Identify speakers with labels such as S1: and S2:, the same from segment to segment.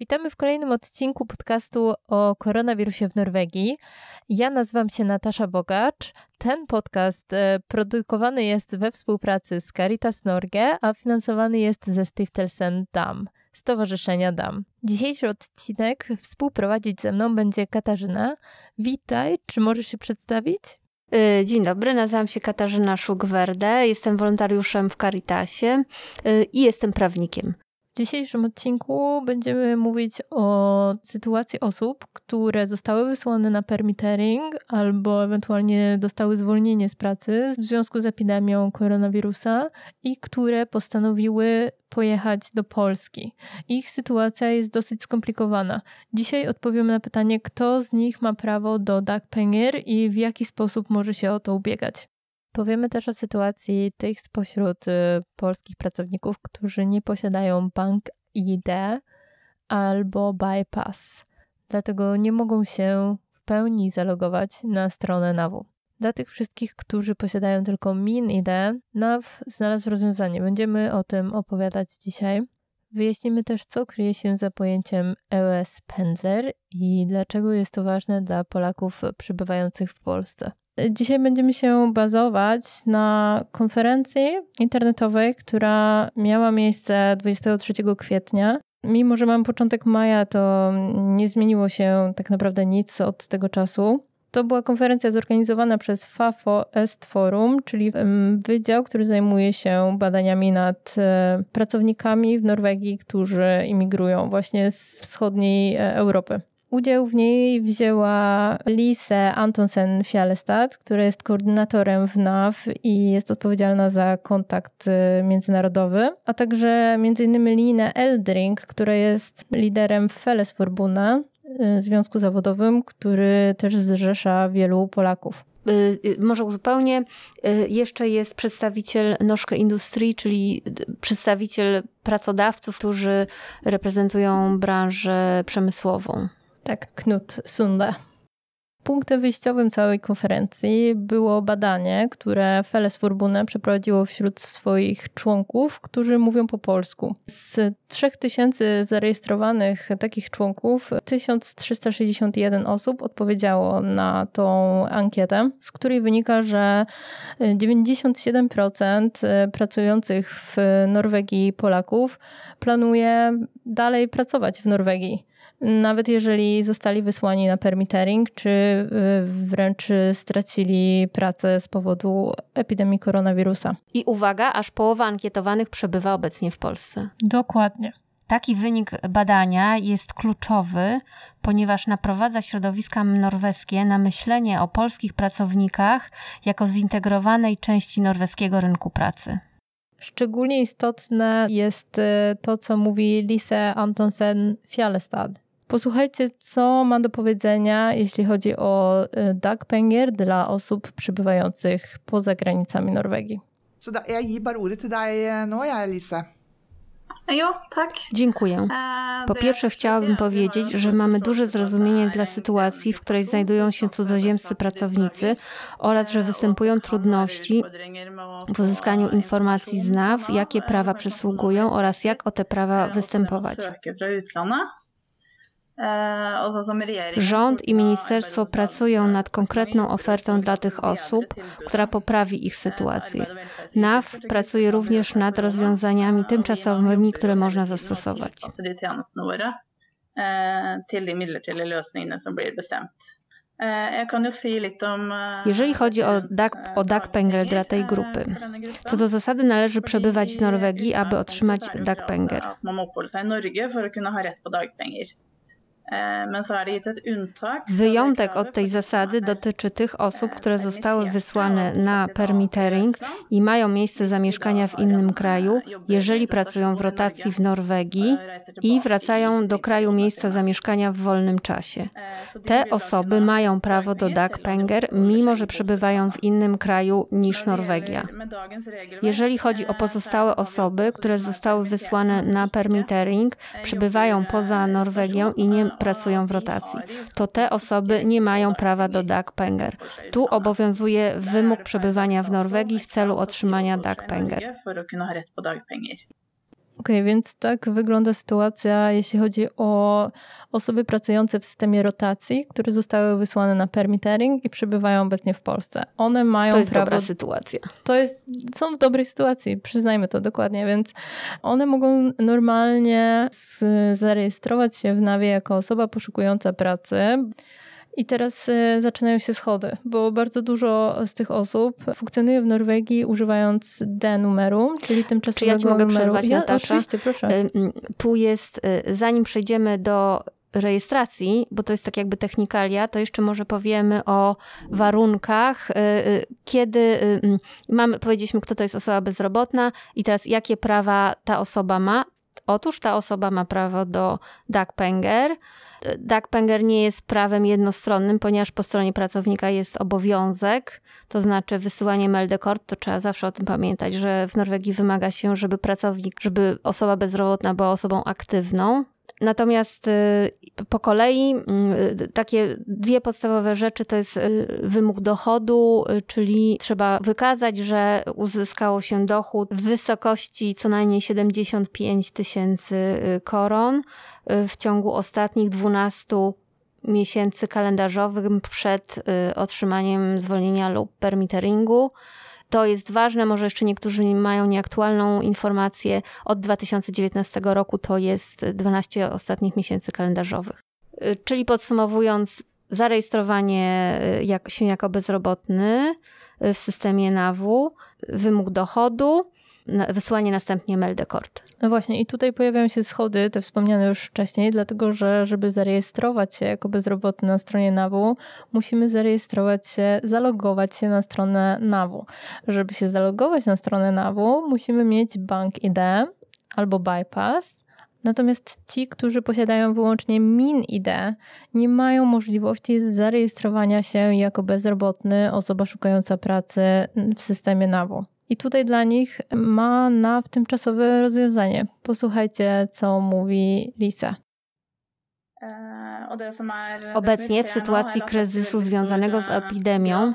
S1: Witamy w kolejnym odcinku podcastu o koronawirusie w Norwegii. Ja nazywam się Natasza Bogacz. Ten podcast e, produkowany jest we współpracy z Caritas Norge, a finansowany jest ze Stiftelsen DAM, Stowarzyszenia DAM. Dzisiejszy odcinek współprowadzić ze mną będzie Katarzyna. Witaj, czy możesz się przedstawić?
S2: E, dzień dobry, nazywam się Katarzyna Szugwerde, jestem wolontariuszem w Caritasie e, i jestem prawnikiem.
S1: Dzisiejszym odcinku będziemy mówić o sytuacji osób, które zostały wysłane na permittering albo ewentualnie dostały zwolnienie z pracy w związku z epidemią koronawirusa i które postanowiły pojechać do Polski. Ich sytuacja jest dosyć skomplikowana. Dzisiaj odpowiemy na pytanie, kto z nich ma prawo do dagpenger i w jaki sposób może się o to ubiegać. Powiemy też o sytuacji tych spośród y, polskich pracowników, którzy nie posiadają bank ID albo bypass, dlatego nie mogą się w pełni zalogować na stronę NAW. Dla tych wszystkich, którzy posiadają tylko MIN ID, NAW znalazł rozwiązanie. Będziemy o tym opowiadać dzisiaj. Wyjaśnimy też, co kryje się za pojęciem EOS Pendler i dlaczego jest to ważne dla Polaków przybywających w Polsce. Dzisiaj będziemy się bazować na konferencji internetowej, która miała miejsce 23 kwietnia. Mimo, że mam początek maja, to nie zmieniło się tak naprawdę nic od tego czasu. To była konferencja zorganizowana przez FAFO Est Forum, czyli wydział, który zajmuje się badaniami nad e, pracownikami w Norwegii, którzy imigrują właśnie z wschodniej e, Europy. Udział w niej wzięła Lise Antonsen Fjallestad, która jest koordynatorem w NAW i jest odpowiedzialna za kontakt y, międzynarodowy, a także m.in. Line Eldring, która jest liderem Fellesforbuna, y, związku zawodowym, który też zrzesza wielu Polaków.
S2: Y, może uzupełnię, jeszcze jest przedstawiciel Noszke Industrii, czyli przedstawiciel pracodawców, którzy reprezentują branżę przemysłową.
S1: Tak, Knut Sunde. Punktem wyjściowym całej konferencji było badanie, które Feles Forbune przeprowadziło wśród swoich członków, którzy mówią po polsku. Z 3000 zarejestrowanych takich członków, 1361 osób odpowiedziało na tą ankietę, z której wynika, że 97% pracujących w Norwegii Polaków planuje dalej pracować w Norwegii nawet jeżeli zostali wysłani na permittering, czy y, wręcz stracili pracę z powodu epidemii koronawirusa.
S2: I uwaga, aż połowa ankietowanych przebywa obecnie w Polsce.
S1: Dokładnie.
S2: Taki wynik badania jest kluczowy, ponieważ naprowadza środowiska norweskie na myślenie o polskich pracownikach jako zintegrowanej części norweskiego rynku pracy.
S1: Szczególnie istotne jest y, to, co mówi Lise Antonsen Fjallestad, Posłuchajcie, co ma do powiedzenia, jeśli chodzi o y, dagpenger dla osób przybywających poza granicami Norwegii.
S3: Så da, jeg gir bare ordet til deg nå, jeg, Elise.
S2: tak. Dziękuję. E, po pierwsze chciałabym powiedzieć, że mamy duże zrozumienie dla sytuacji, w której znajdują się cudzoziemscy pracownicy oraz że występują trudności w uzyskaniu informacji z NAW, jakie prawa przysługują oraz jak o te prawa występować. E, Rząd i ministerstwo pracują nad konkretną ofertą dla tych osób, która poprawi ich sytuację. NAW pracuje również nad rozwiązaniami tymczasowymi, które można zastosować. Jeżeli chodzi o DAC, o dla tej grupy, co do zasady należy przebywać w Norwegii, aby otrzymać DAC Penger. Wyjątek od tej zasady dotyczy tych osób, które zostały wysłane na permittering i mają miejsce zamieszkania w innym kraju, jeżeli pracują w rotacji w Norwegii i wracają do kraju miejsca zamieszkania w wolnym czasie. Te osoby mają prawo do dagpenger, mimo że przebywają w innym kraju niż Norwegia. Jeżeli chodzi o pozostałe osoby, które zostały wysłane na permittering, przebywają poza Norwegią i nie pracują w rotacji, to te osoby nie mają prawa do dagpenger. Tu obowiązuje wymóg przebywania w Norwegii w celu otrzymania dagpenger.
S1: Okej, okay, więc tak wygląda sytuacja, jeśli chodzi o osoby pracujące w systemie rotacji, które zostały wysłane na permittering i przebywają obecnie w Polsce. One mają
S2: To jest
S1: prawo...
S2: dobra sytuacja.
S1: To jest, są w dobrej sytuacji, przyznajmy to dokładnie, więc one mogą normalnie zarejestrować się w NAWie jako osoba poszukująca pracy. I teraz e, zaczynają się schody, bo bardzo dużo z tych osób funkcjonuje w Norwegii używając D-numeru, czyli tymczasowego
S2: Czy ja ci mogę
S1: numeru.
S2: Przerwać, ja,
S1: Natasza? Oczywiście, proszę.
S2: Tu jest, e, zanim przejdziemy do rejestracji, bo to jest tak jakby technikalia, to jeszcze może powiemy o warunkach, e, kiedy mamy, powiedzieliśmy, kto to jest osoba bezrobotna i teraz jakie prawa ta osoba ma. Otóż ta osoba ma prawo do Dagpenger, Dagpenger nie jest prawem jednostronnym, ponieważ po stronie pracownika jest obowiązek, to znaczy wysyłanie meldekort, to trzeba zawsze o tym pamiętać, że w Norwegii wymaga się, żeby pracownik, żeby osoba bezrobotna była osobą aktywną. Natomiast y, po kolei y, takie dwie podstawowe rzeczy to jest y, wymóg dochodu, czyli trzeba wykazać, że uzyskało się dochód w wysokości co najmniej 75 tysięcy koron w ciągu ostatnich 12 miesięcy kalendarzowych przed otrzymaniem zwolnienia lub permitteringu. To jest ważne, może jeszcze niektórzy mają nieaktualną informację. Od 2019 roku to jest 12 ostatnich miesięcy kalendarzowych. Y, czyli podsumowując, zarejestrowanie y, się jako bezrobotny y, w systemie NAW, wymóg dochodu, wysłanie następnie meldekort.
S1: No właśnie, i tutaj pojawiają się schody, te wspomniane już wcześniej, dlatego że żeby zarejestrować się jako bezrobotny na stronie NAW, musimy zarejestrować się, zalogować się na stronę NAW. Żeby się zalogować na stronę NAW, musimy mieć bank ID albo bypass. Natomiast ci, którzy posiadają wyłącznie MIN ID, nie mają możliwości zarejestrowania się jako bezrobotny, osoba szukająca pracy w systemie NAW. I tutaj dla nich ma na tymczasowe rozwiązanie. Posłuchajcie, co mówi Lisa.
S2: Obecnie w sytuacji kryzysu związanego z epidemią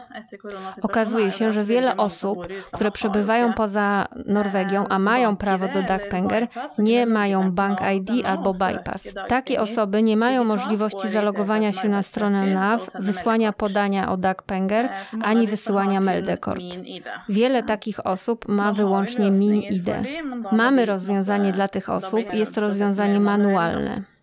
S2: okazuje się, że wiele osób, które przebywają poza Norwegią, a mają prawo do Dagpenger, nie mają Bank ID albo Bypass. Takie osoby nie mają możliwości zalogowania się na stronę NAV, wysłania podania o Dagpenger, ani wysyłania Meldekort. Wiele takich osób ma wyłącznie MIN ID. Mamy rozwiązanie dla tych osób, jest to rozwiązanie manualne.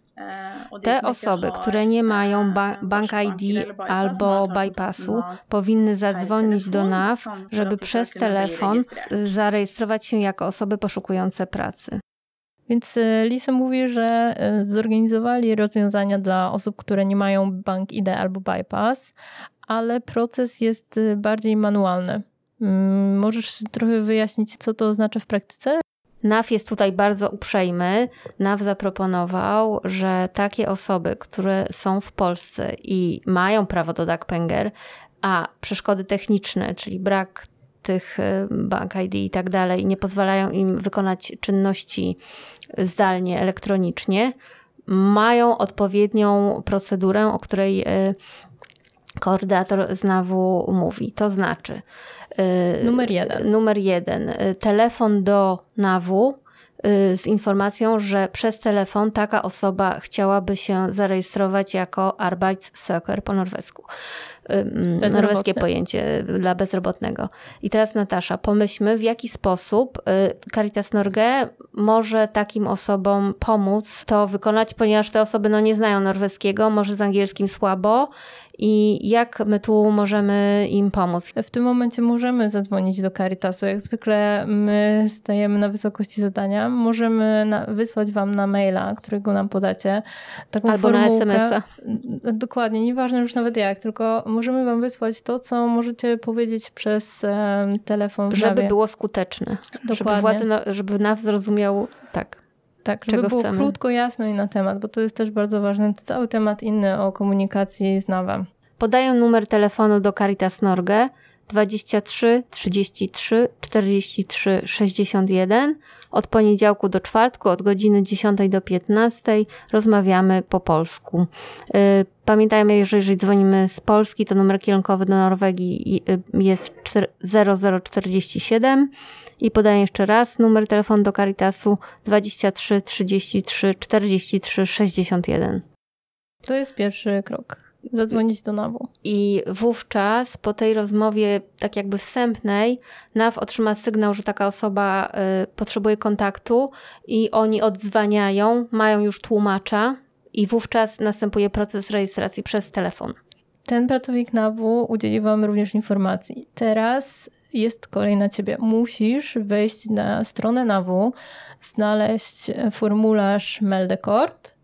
S2: Te osoby, które nie mają ba Bank ID albo bypassu, powinny zadzwonić do NAW, żeby przez telefon zarejestrować się jako osoby poszukujące pracy.
S1: Więc e, Lisa mówi, że e, zorganizowali rozwiązania dla osób, które nie mają Bank ID albo bypass, ale proces jest e, bardziej manualny. Mm, możesz trochę wyjaśnić, co to oznacza w praktyce?
S2: NAW jest tutaj bardzo uprzejmy. NAW zaproponował, że takie osoby, które są w Polsce i mają prawo do DACPENGER, a przeszkody techniczne, czyli brak tych y, bank ID i tak dalej, nie pozwalają im wykonać czynności zdalnie, elektronicznie, mają odpowiednią procedurę, o której y, koordynator z NAW mówi. To znaczy,
S1: Y, numer jeden.
S2: Numer jeden. Y, telefon do NAW y, z informacją, że przez telefon taka osoba chciałaby się zarejestrować jako Arbeitssöker po norwesku. Norweskie pojęcie dla bezrobotnego. I teraz Natasza, pomyślmy w jaki sposób Caritas Norge może takim osobom pomóc to wykonać, ponieważ te osoby no, nie znają norweskiego, może z angielskim słabo i jak my tu możemy im pomóc?
S1: W tym momencie możemy zadzwonić do Caritasu. Jak zwykle my stajemy na wysokości zadania. Możemy na, wysłać Wam na maila, którego nam podacie.
S2: Taką Albo formułkę. na SMS-a.
S1: Dokładnie, nieważne już nawet jak, tylko możemy Wam wysłać to, co możecie powiedzieć przez telefon.
S2: Żeby było skuteczne. Dokładnie. Żeby, władze, żeby nas zrozumiał, tak.
S1: Tak, żeby było chcemy. krótko, jasno i na temat, bo to jest też bardzo ważne. Cały temat inny o komunikacji z NAWem.
S2: Podaję numer telefonu do Caritas Norge 23 33 43 61. Od poniedziałku do czwartku, od godziny 10 do 15 rozmawiamy po polsku. Y, pamiętajmy, że jeżeli dzwonimy z Polski, to numer kierunkowy do Norwegii y, jest 0047 I podaję jeszcze raz numer telefonu do Caritasu 23 33 43 61.
S1: To jest pierwszy krok zadzwonić do NAW.
S2: I wówczas po tej rozmowie, tak jakby wstępnej, NAW otrzyma sygnał, że taka osoba y, potrzebuje kontaktu i oni odzwaniają, mają już tłumacza i wówczas następuje proces rejestracji przez telefon.
S1: Ten pracownik NAW udzieli Wam również informacji. Teraz jest kolej na Ciebie. Musisz wejść na stronę NAW, znaleźć formularz Meldekort,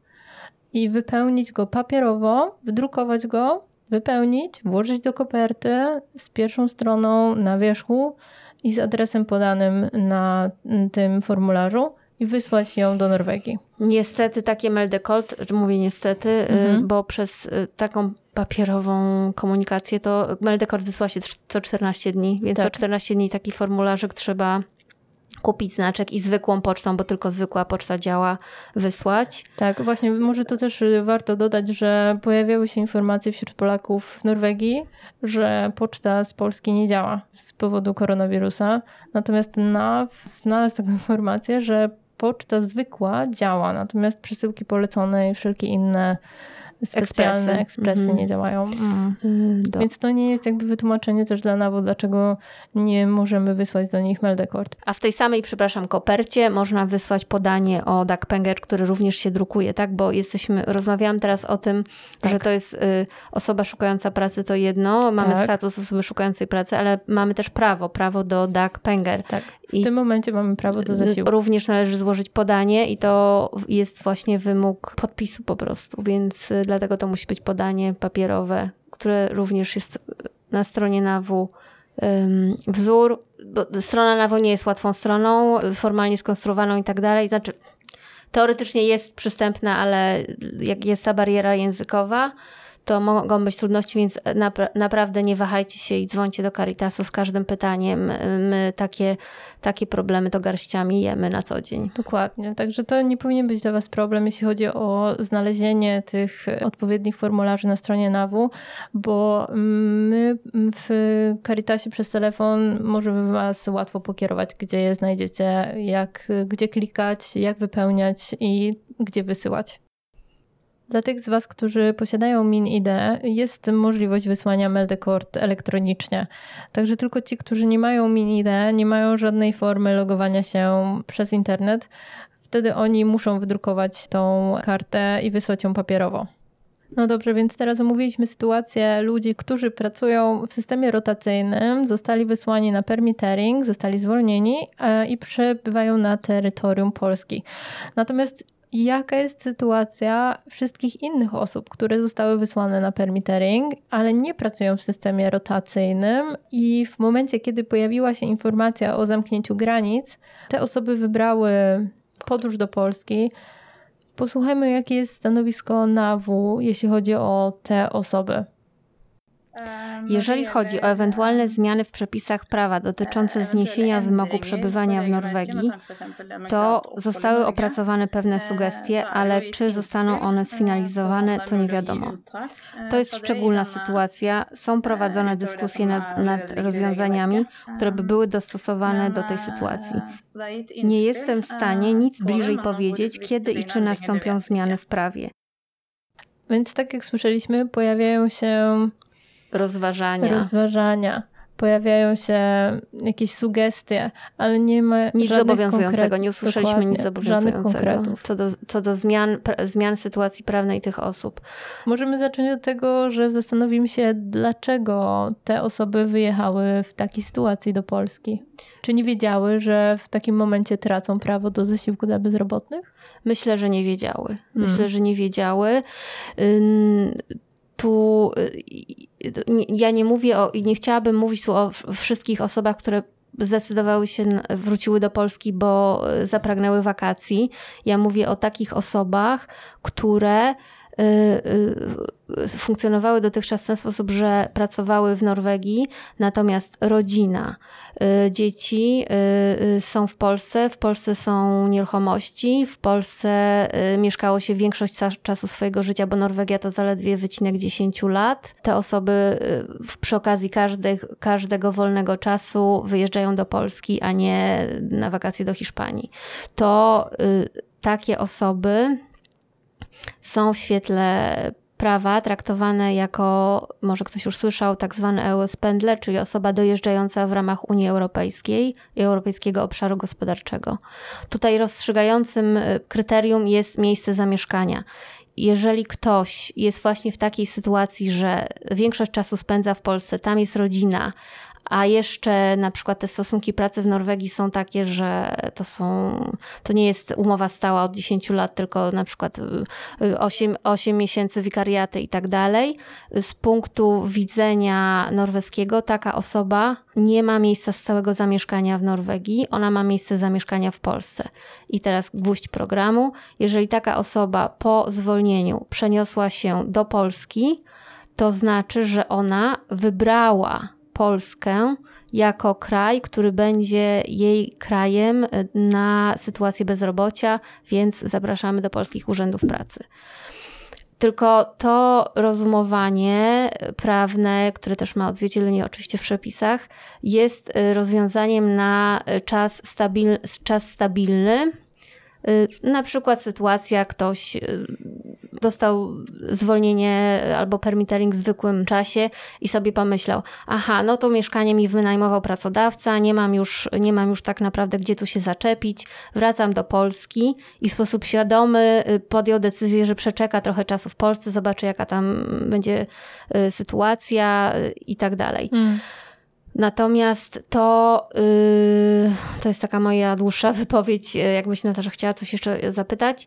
S1: i wypełnić go papierowo, wydrukować go, wypełnić, włożyć do koperty z pierwszą stroną na wierzchu i z adresem podanym na tym formularzu i wysłać ją do Norwegii.
S2: Niestety takie Meldekolt, mówię niestety, y, mhm. bo przez y, taką papierową komunikację to Meldekolt wysła się co 14 dni, więc tak. co 14 dni taki formularzyk trzeba kupić znaczek i zwykłą pocztą, bo tylko zwykła poczta działa, wysłać.
S1: Tak, właśnie, może to też warto dodać, że pojawiały się informacje wśród Polaków w Norwegii, że poczta z Polski nie działa z powodu koronawirusa. Natomiast NAW znalazł taką informację, że poczta zwykła działa, natomiast przesyłki polecone i wszelkie inne specjalne ekspresy, ekspresy mm -hmm. nie działają. Mm. Y, Więc to nie jest jakby wytłumaczenie też dla NAWO, dlaczego nie możemy wysłać do nich meldekort.
S2: A w tej samej, przepraszam, kopercie można wysłać podanie o Penger, który również się drukuje, tak? Bo jesteśmy, rozmawiałam teraz o tym, tak. że to jest y, osoba szukająca pracy to jedno, mamy tak. status osoby szukającej pracy, ale mamy też prawo, prawo do Penger.
S1: Tak. W I tym momencie mamy prawo do zasiłku.
S2: Również należy złożyć podanie i to jest właśnie wymóg podpisu po prostu, więc y, dlatego to musi być podanie papierowe, które również jest na stronie NAW wzór, bo strona NAW nie jest łatwą stroną, formalnie skonstruowaną i tak dalej, znaczy teoretycznie jest przystępna, ale jak jest ta bariera językowa, to mogą być trudności, więc napra naprawdę nie wahajcie się i dzwońcie do Caritasu z każdym pytaniem. My takie, takie problemy to garściami jemy na co dzień.
S1: Dokładnie, także to nie powinien być dla Was problem, jeśli chodzi o znalezienie tych odpowiednich formularzy na stronie NAW, bo my w Caritasie przez telefon możemy Was łatwo pokierować, gdzie je znajdziecie, jak, gdzie klikać, jak wypełniać i gdzie wysyłać. Dla tych z Was, którzy posiadają MinID, jest możliwość wysłania Meldekort elektronicznie. Także tylko ci, którzy nie mają MinID, nie mają żadnej formy logowania się przez internet, wtedy oni muszą wydrukować tą kartę i wysłać ją papierowo. No dobrze, więc teraz omówiliśmy sytuację ludzi, którzy pracują w systemie rotacyjnym, zostali wysłani na permittering, zostali zwolnieni e, i przebywają na terytorium Polski. Natomiast jaka jest sytuacja wszystkich innych osób, które zostały wysłane na permittering, ale nie pracują w systemie rotacyjnym i w momencie, kiedy pojawiła się informacja o zamknięciu granic, te osoby wybrały podróż do Polski. Posłuchajmy, jakie jest stanowisko NAW, jeśli chodzi o te osoby.
S2: Jeżeli chodzi o ewentualne zmiany w przepisach prawa dotyczące zniesienia wymogu przebywania w Norwegii, to zostały opracowane pewne sugestie, ale czy zostaną one sfinalizowane, to nie wiadomo. To jest szczególna sytuacja. Są prowadzone dyskusje nad, nad rozwiązaniami, które by były dostosowane do tej sytuacji. Nie jestem w stanie nic bliżej powiedzieć, kiedy i czy nastąpią zmiany w prawie.
S1: Więc tak jak słyszeliśmy, pojawiają się
S2: rozważania.
S1: Rozważania. Pojawiają się jakieś sugestie, ale nie ma
S2: nic zobowiązującego. Nie usłyszeliśmy nic zobowiązującego co do, co do zmian, zmian sytuacji prawnej tych osób.
S1: Możemy zacząć od tego, że zastanowimy się, dlaczego te osoby wyjechały w takiej sytuacji do Polski. Czy nie wiedziały, że w takim momencie tracą prawo do zasiłku dla bezrobotnych?
S2: Myślę, że nie wiedziały. Myślę, hmm. że nie wiedziały tu ja nie mówię o, i nie chciałabym mówić tu o wszystkich osobach, które zdecydowały się, wróciły do Polski, bo zapragnęły wakacji. Ja mówię o takich osobach, które funkcjonowały dotychczas w ten sposób, że pracowały w Norwegii, natomiast rodzina, dzieci są w Polsce, w Polsce są nieruchomości, w Polsce mieszkało się większość czasu swojego życia, bo Norwegia to zaledwie wycinek 10 lat. Te osoby przy okazji każdych, każdego wolnego czasu wyjeżdżają do Polski, a nie na wakacje do Hiszpanii. To takie osoby są w świetle prawa traktowane jako, może ktoś już słyszał, tak zwany EU spendler, czyli osoba dojeżdżająca w ramach Unii Europejskiej i Europejskiego Obszaru Gospodarczego. Tutaj rozstrzygającym y, kryterium jest miejsce zamieszkania. Jeżeli ktoś jest właśnie w takiej sytuacji, że większość czasu spędza w Polsce, tam jest rodzina, a jeszcze na przykład te stosunki pracy w Norwegii są takie, że to są, to nie jest umowa stała od 10 lat, tylko na przykład 8, y, 8 miesięcy wikariaty i tak dalej. Z punktu widzenia norweskiego taka osoba nie ma miejsca stałego zamieszkania w Norwegii, ona ma miejsce zamieszkania w Polsce. I teraz gwóźdź programu. Jeżeli taka osoba po zwolnieniu przeniosła się do Polski, to znaczy, że ona wybrała Polskę jako kraj, który będzie jej krajem na sytuację bezrobocia, więc zapraszamy do polskich urzędów pracy. Tylko to rozumowanie prawne, które też ma odzwierciedlenie oczywiście w przepisach, jest rozwiązaniem na czas, stabil, czas stabilny, Y, na przykład sytuacja, ktoś y, dostał zwolnienie albo permittering w zwykłym czasie i sobie pomyślał, aha, no to mieszkanie mi wynajmował pracodawca, nie mam już, nie mam już tak naprawdę gdzie tu się zaczepić, wracam do Polski i w sposób świadomy y, podjął decyzję, że przeczeka trochę czasu w Polsce, zobaczy jaka tam będzie sytuacja i tak dalej. Hmm. Natomiast to, yy, to jest taka moja dłuższa wypowiedź. Jakbyś Natasza chciała coś jeszcze zapytać,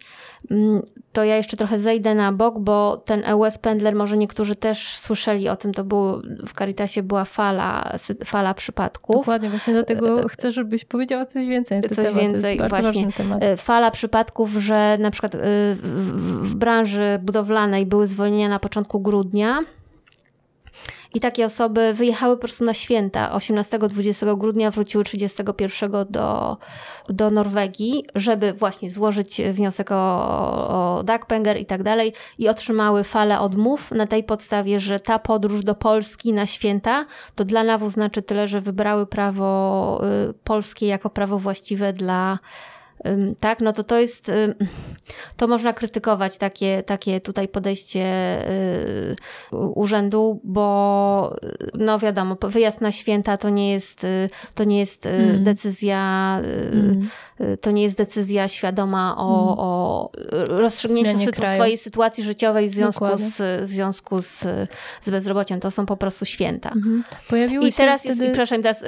S2: yy, to ja jeszcze trochę zejdę na bok, bo ten EUS Pendler, może niektórzy też słyszeli o tym, to było, w Caritasie była fala, fala przypadków.
S1: Dokładnie, właśnie dlatego chcę, żebyś powiedziała coś więcej.
S2: Coś temat. więcej, właśnie. Y, fala przypadków, że na przykład y, w branży budowlanej były zwolnienia na początku grudnia, i takie osoby wyjechały po prostu na święta. 18-20 grudnia wróciły 31 do, do Norwegii, żeby właśnie złożyć wniosek o, o Dagpenger i tak dalej i otrzymały falę odmów na tej podstawie, że ta podróż do Polski na święta to dla NAWU znaczy tyle, że wybrały prawo y, polskie jako prawo właściwe dla tak, no to to jest, to można krytykować takie, takie tutaj podejście y, urzędu, bo no wiadomo, wyjazd na święta to nie jest, y, to nie jest mm. decyzja, mm. to nie jest decyzja świadoma o, mm. o rozstrzygnięciu swojej sytuacji życiowej w związku, z, w związku z, z bezrobociem. To są po prostu święta. Mm. Pojawiły I teraz wtedy... jest, przepraszam, teraz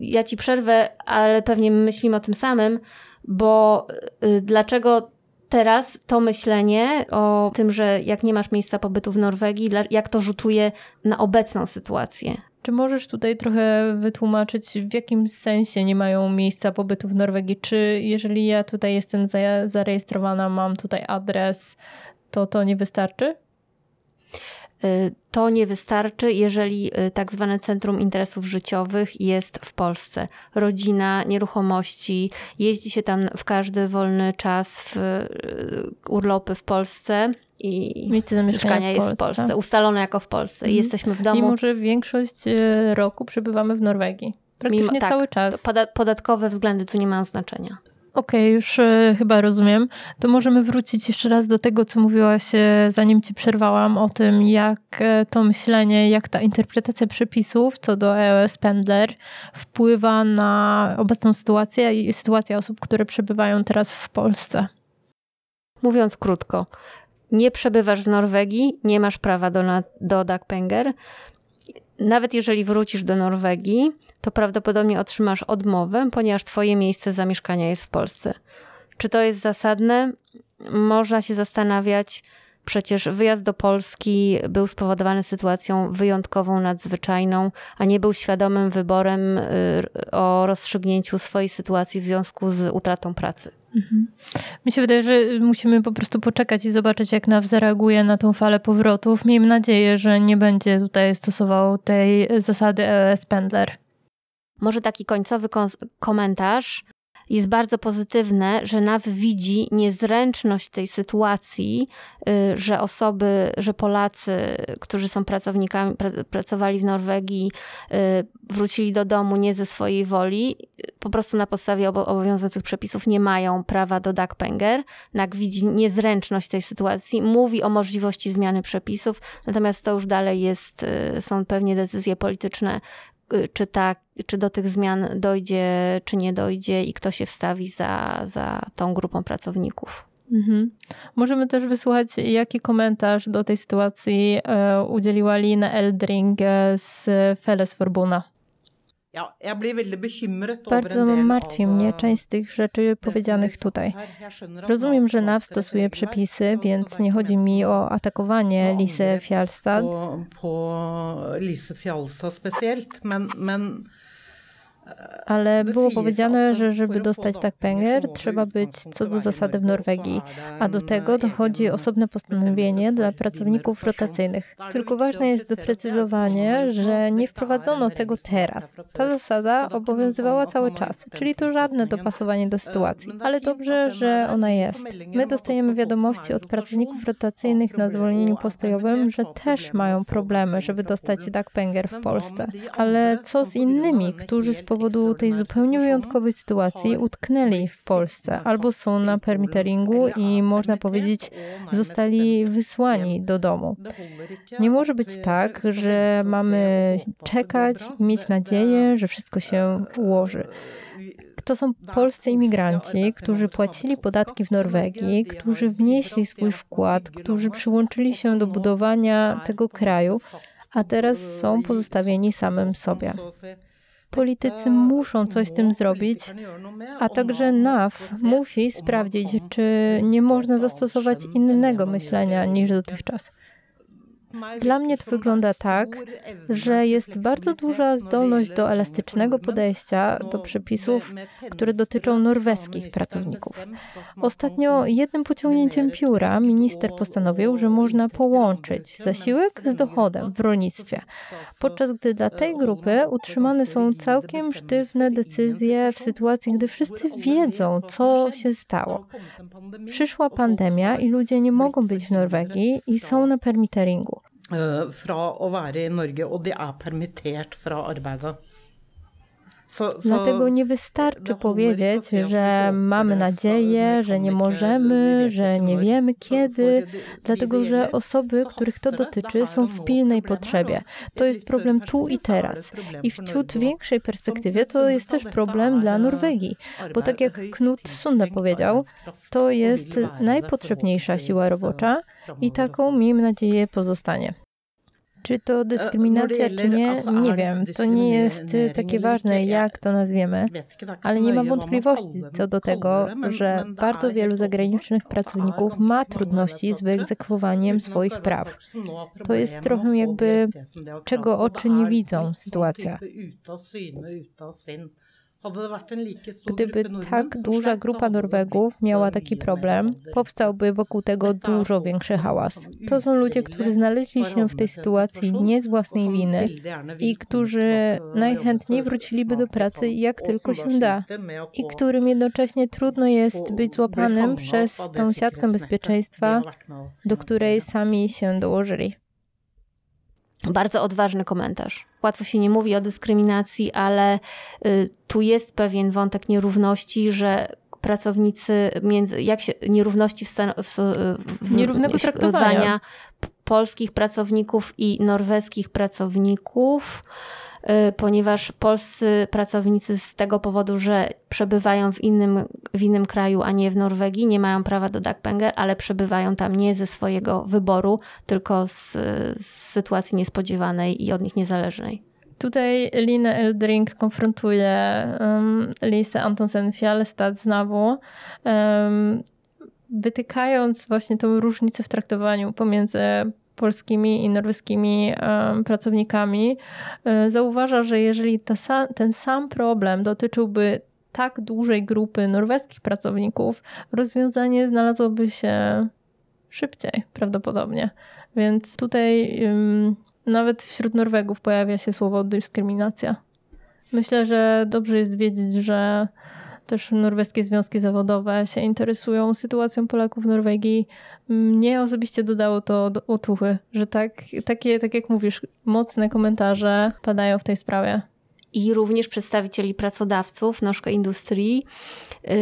S2: ja ci przerwę, ale pewnie myślimy o tym samym, bo y, dlaczego teraz to myślenie o tym, że jak nie masz miejsca pobytu w Norwegii, jak to rzutuje na obecną sytuację?
S1: Czy możesz tutaj trochę wytłumaczyć, w jakim sensie nie mają miejsca pobytu w Norwegii? Czy jeżeli ja tutaj jestem zarejestrowana, mam tutaj adres, to to nie wystarczy?
S2: Y, to nie wystarczy, jeżeli y, tak zwane Centrum Interesów Życiowych jest w Polsce. Rodzina, nieruchomości, jeździ się tam w każdy wolny czas w y, urlopy w Polsce i mieszkania jest w Polsce, ustalone jako w Polsce. Mhm. Jesteśmy w domu.
S1: Mimo, że większość roku przebywamy w Norwegii. Praktycznie Mimo, tak, cały czas.
S2: Podatkowe względy tu nie mają znaczenia.
S1: Okej, okay, już e, chyba rozumiem. To możemy wrócić jeszcze raz do tego, co mówiłaś, e, zanim ci przerwałam, o tym, jak e, to myślenie, jak ta interpretacja przepisów co do EOS Pendler wpływa na obecną sytuację i sytuację osób, które przebywają teraz w Polsce.
S2: Mówiąc krótko, nie przebywasz w Norwegii, nie masz prawa do, do Dagpenger, nawet jeżeli wrócisz do Norwegii, to prawdopodobnie otrzymasz odmowę, ponieważ Twoje miejsce zamieszkania jest w Polsce. Czy to jest zasadne? Można się zastanawiać, Przecież wyjazd do Polski był spowodowany sytuacją wyjątkową, nadzwyczajną, a nie był świadomym wyborem y, o rozstrzygnięciu swojej sytuacji w związku z utratą pracy. Mhm.
S1: Mi się wydaje, że musimy po prostu poczekać i zobaczyć, jak NAW zareaguje na tą falę powrotów. Miejmy nadzieję, że nie będzie tutaj stosował tej zasady LS Pendler.
S2: Może taki końcowy komentarz jest bardzo pozytywne, że NAW widzi niezręczność tej sytuacji, y, że osoby, że Polacy, którzy są pracownikami, pracowali w Norwegii, y, wrócili do domu nie ze swojej woli, po prostu na podstawie obowiązujących przepisów nie mają prawa do Dagpenger. NAK widzi niezręczność tej sytuacji, mówi o możliwości zmiany przepisów, natomiast to już dalej jest, y, są pewnie decyzje polityczne, czy, tak, czy do tych zmian dojdzie, czy nie dojdzie i kto się wstawi za, za tą grupą pracowników. Mhm.
S1: Możemy też wysłuchać, jaki komentarz do tej sytuacji e, udzieliła Lina Eldring z Feles Forbuna. Bardzo martwi mnie część z tych rzeczy powiedzianych tutaj. Rozumiem, że NAW stosuje przepisy, więc nie chodzi mi o atakowanie Lisy Fjalstad. Ale było powiedziane, że żeby dostać tak trzeba być co do zasady w Norwegii, a do tego dochodzi osobne postanowienie dla pracowników rotacyjnych. Tylko ważne jest doprecyzowanie, że nie wprowadzono tego teraz. Ta zasada obowiązywała cały czas, czyli to żadne dopasowanie do sytuacji. Ale dobrze, że ona jest. My dostajemy wiadomości od pracowników rotacyjnych na zwolnieniu postojowym, że też mają problemy, żeby dostać pęger w Polsce. Ale co z innymi, którzy z powodu tej zupełnie wyjątkowej sytuacji utknęli w Polsce albo są na permiteringu i można powiedzieć zostali wysłani do domu. Nie może być tak, że mamy czekać i mieć nadzieję, że wszystko się ułoży. To są polscy imigranci, którzy płacili podatki w Norwegii, którzy wnieśli swój wkład, którzy przyłączyli się do budowania tego kraju, a teraz są pozostawieni samym sobie. Politycy muszą coś z tym zrobić, a także NAF musi sprawdzić, czy nie można zastosować innego myślenia niż dotychczas. Dla mnie to wygląda tak, że jest bardzo duża zdolność do elastycznego podejścia do przepisów, które dotyczą norweskich pracowników. Ostatnio jednym pociągnięciem pióra minister postanowił, że można połączyć zasiłek z dochodem w rolnictwie, podczas gdy dla tej grupy utrzymane są całkiem sztywne decyzje w sytuacji, gdy wszyscy wiedzą, co się stało. Przyszła pandemia i ludzie nie mogą być w Norwegii i są na permitteringu.
S4: Eh, fra å være i Norge, og de er permittert fra arbeidet.
S1: Dlatego nie wystarczy powiedzieć, że mamy nadzieję, że nie możemy, że nie wiemy kiedy, dlatego że osoby, których to dotyczy, są w pilnej potrzebie. To jest problem tu i teraz. I w ciut większej perspektywie to jest też problem dla Norwegii, bo tak jak Knut Sunde powiedział, to jest najpotrzebniejsza siła robocza i taką, miejmy nadzieję, pozostanie. Czy to e, dyskryminacja, czy nie? Nie wiem. To nie jest takie ważne, jak to nazwiemy, ale nie ma wątpliwości co do tego, że bardzo wielu zagranicznych pracowników ma trudności z wyegzekwowaniem swoich praw. To jest trochę jakby czego oczy nie widzą sytuacja. Gdyby tak duża grupa Norwegów miała taki problem, powstałby wokół tego dużo większy hałas. To są ludzie, którzy znaleźli się w tej sytuacji nie z własnej winy i którzy najchętniej wróciliby do pracy jak tylko się da. i którym jednocześnie trudno jest być złapanym przez tą siatkę bezpieczeństwa, do której sami się dołożyli.
S2: Bardzo odważny komentarz. Łatwo się nie mówi o dyskryminacji, ale y, tu jest pewien wątek nierówności, że pracownicy między, jak się, nierówności w, stan, w,
S1: w nierównego traktowania
S2: polskich pracowników i norweskich pracowników Y, ponieważ polscy pracownicy z tego powodu, że przebywają w innym, w innym kraju, a nie w Norwegii, nie mają prawa do dagpenger, ale przebywają tam nie ze swojego wyboru, tylko z, z sytuacji niespodziewanej i od nich niezależnej.
S1: Tutaj Lina Eldring konfrontuje um, Lisa Antonsen Fjallstad znowu. Um, wytykając właśnie tą różnicę w traktowaniu pomiędzy polskimi i norweskimi pracownikami, um, zauważa, że jeżeli ten sam problem dotyczyłby tak dużej grupy norweskich pracowników, rozwiązanie znalazłoby się szybciej prawdopodobnie. Więc tutaj um, nawet wśród Norwegów pojawia się słowo dyskryminacja. Myślę, że dobrze jest wiedzieć, że też norweskie związki zawodowe się interesują sytuacją Polaków w Norwegii. Mnie osobiście dodało to do otuchy, że tak, takie, tak jak mówisz, mocne komentarze padają w tej sprawie
S2: i również przedstawicieli pracodawców Noszka Industrii, yy,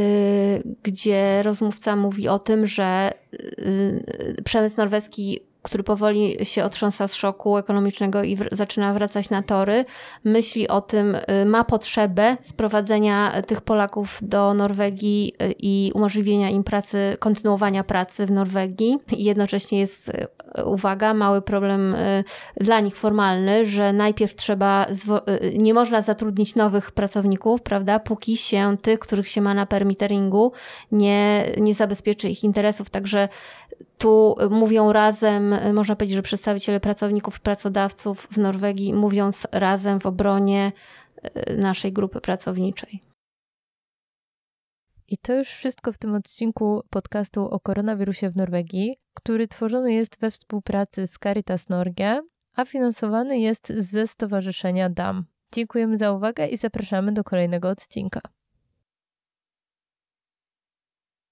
S2: gdzie rozmówca mówi o tym, że yy, przemysł norweski który powoli się otrząsa z szoku ekonomicznego i zaczyna wracać na tory, myśli o tym, y, ma potrzebę sprowadzenia tych Polaków do Norwegii y, i umożliwienia im pracy, kontynuowania pracy w Norwegii. I jednocześnie jest, y, uwaga, mały problem dla nich formalny, że najpierw trzeba, nie można zatrudnić nowych pracowników, prawda, póki się tych, których się ma na permitteringu, nie, nie zabezpieczy ich interesów. Także tu mówią razem, można powiedzieć, że przedstawiciele pracowników i pracodawców w Norwegii mówią razem w obronie e, naszej grupy pracowniczej.
S1: I to już wszystko w tym odcinku podcastu o koronawirusie w Norwegii, który tworzony jest we współpracy z Caritas Norge, a finansowany jest ze Stowarzyszenia DAM. Dziękujemy za uwagę i zapraszamy do kolejnego odcinka.